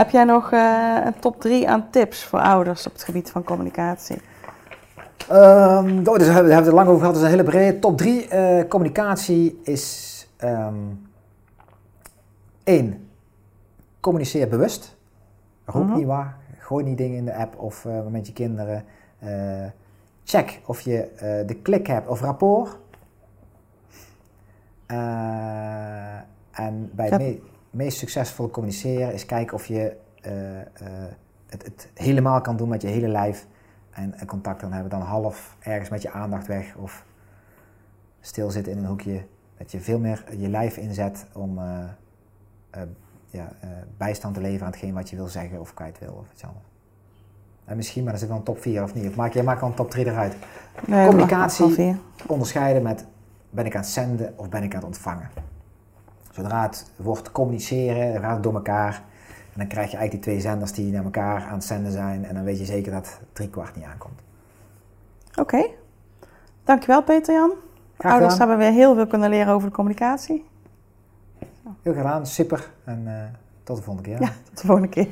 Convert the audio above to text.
Heb jij nog eh, een top 3 aan tips voor ouders op het gebied van communicatie? Um, oh, dus we hebben het er lang over gehad. Dat is een hele brede. Top 3 uh, communicatie is... Um, één, communiceer bewust. Roep -hmm. niet waar. Gooi niet dingen in de app of uh, met je kinderen. Check of je de klik hebt of rapport. en bij me meest succesvol communiceren is kijken of je het, het, helemaal kan doen met je hele lijf. En, en contact kan hebben. Dan half ergens met je aandacht weg of stilzitten in een hoekje. Dat je veel meer je lijf inzet om uh, ja, uh, bijstand te leveren aan hetgeen wat je wil zeggen of kwijt wil of iets anders. En misschien, maar dan zit wel een top 4 of niet. Of maak je maakt wel een top 3 eruit. Nee, Communicatie onderscheiden met ben ik aan het zenden of ben ik aan het ontvangen. Zodra het wordt communiceren, dan gaat het door elkaar. En dan krijg je eigenlijk die twee zenders die naar elkaar aan het zenden zijn. En dan weet je zeker dat drie kwart niet aankomt. Oké. Okay. Dankjewel Peter-Jan. Ouders hebben weer heel veel kunnen leren over de communicatie. Heel gedaan, super. En uh, tot de volgende keer. Ja, tot de volgende keer.